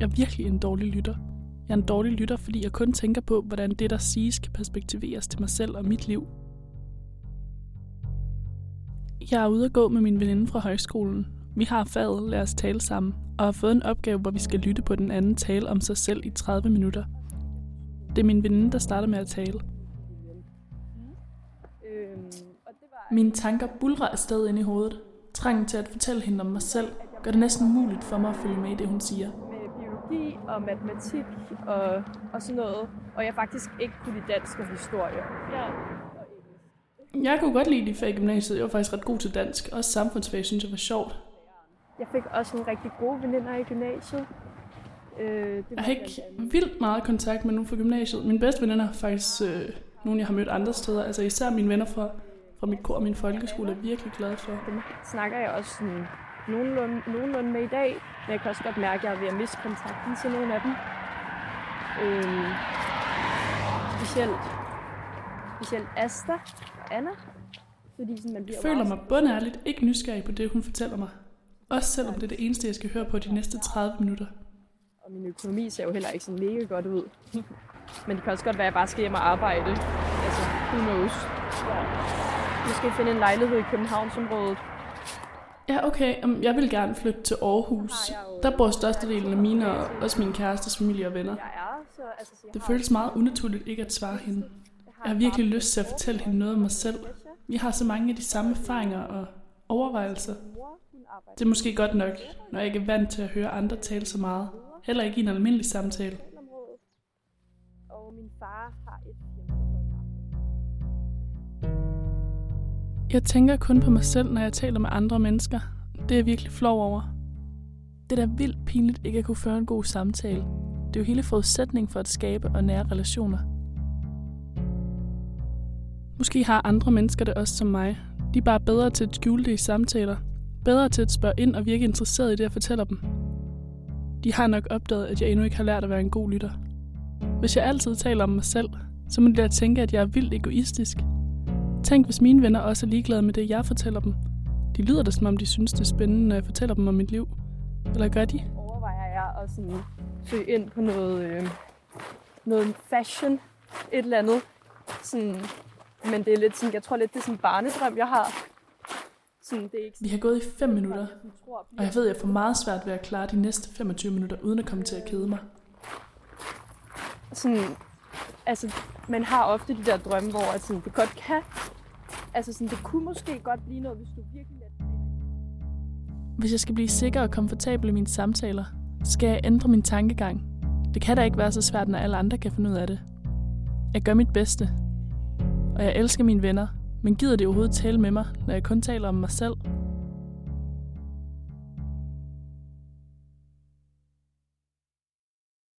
Jeg er virkelig en dårlig lytter. Jeg er en dårlig lytter, fordi jeg kun tænker på, hvordan det, der siges, kan perspektiveres til mig selv og mit liv. Jeg er ude at gå med min veninde fra højskolen. Vi har faget Lad os tale sammen, og har fået en opgave, hvor vi skal lytte på den anden tale om sig selv i 30 minutter. Det er min veninde, der starter med at tale. Mine tanker bulrer afsted ind i hovedet. Trangen til at fortælle hende om mig selv gør det næsten umuligt for mig at følge med i det, hun siger biologi og matematik og, og sådan noget, og jeg faktisk ikke kunne lide dansk og historie. Ja. Jeg kunne godt lide de fag i gymnasiet. Jeg var faktisk ret god til dansk. Også samfundsfag synes jeg var sjovt. Jeg fik også nogle rigtig gode veninder i gymnasiet. Øh, det Jeg har ikke vildt meget kontakt med nogen fra gymnasiet. Mine bedste veninder er faktisk øh, nogle, jeg har mødt andre steder. Altså især mine venner fra, fra mit kor og min folkeskole er virkelig glad for. Dem snakker jeg også sådan nogenlunde, nogenlunde med i dag, men jeg kan også godt mærke, at jeg er ved at miste kontakten til nogle af dem. Øh, specielt, specielt Asta og Anna. Fordi sådan, man bliver Jeg føler mig bundærligt ikke nysgerrig på det, hun fortæller mig. Også selvom det er det eneste, jeg skal høre på de næste 30 minutter. Og min økonomi ser jo heller ikke sådan mega godt ud. Men det kan også godt være, at jeg bare skal hjem og arbejde. Altså, who knows. Måske finde en lejlighed i Københavnsområdet. Ja, okay. Jeg vil gerne flytte til Aarhus. Der bor størstedelen af mine og også min kærestes familie og venner. Er, altså, Det føles meget unaturligt ikke at svare hende. Jeg har virkelig lyst til at fortælle hende noget om mig selv. Vi har så mange af de samme erfaringer og overvejelser. Det er måske godt nok, når jeg ikke er vant til at høre andre tale så meget. Heller ikke i en almindelig samtale. Og min far har et firma, Jeg tænker kun på mig selv, når jeg taler med andre mennesker. Det er jeg virkelig flov over. Det er da vildt pinligt ikke at kunne føre en god samtale. Det er jo hele forudsætningen for at skabe og nære relationer. Måske har andre mennesker det også som mig. De er bare bedre til at skjule det i samtaler. Bedre til at spørge ind og virke interesseret i det, jeg fortæller dem. De har nok opdaget, at jeg endnu ikke har lært at være en god lytter. Hvis jeg altid taler om mig selv, så må de da tænke, at jeg er vildt egoistisk. Tænk, hvis mine venner også er ligeglade med det, jeg fortæller dem. De lyder da, som om de synes, det er spændende, når jeg fortæller dem om mit liv. Eller gør de? overvejer jeg at sådan søge ind på noget, øh, noget fashion, et eller andet. Sådan, men det er lidt sådan, jeg tror lidt, det er sådan en barnedrøm, jeg har. Sådan, det er ikke Vi har gået i 5 minutter, og jeg ved, jeg får meget svært ved at klare de næste 25 minutter, uden at komme til at kede mig. sådan, altså, man har ofte de der drømme, hvor at sådan, det godt kan, altså sådan, det kunne måske godt blive noget, hvis du virkelig lader Hvis jeg skal blive sikker og komfortabel i mine samtaler, skal jeg ændre min tankegang. Det kan da ikke være så svært, når alle andre kan finde ud af det. Jeg gør mit bedste. Og jeg elsker mine venner, men gider det overhovedet tale med mig, når jeg kun taler om mig selv?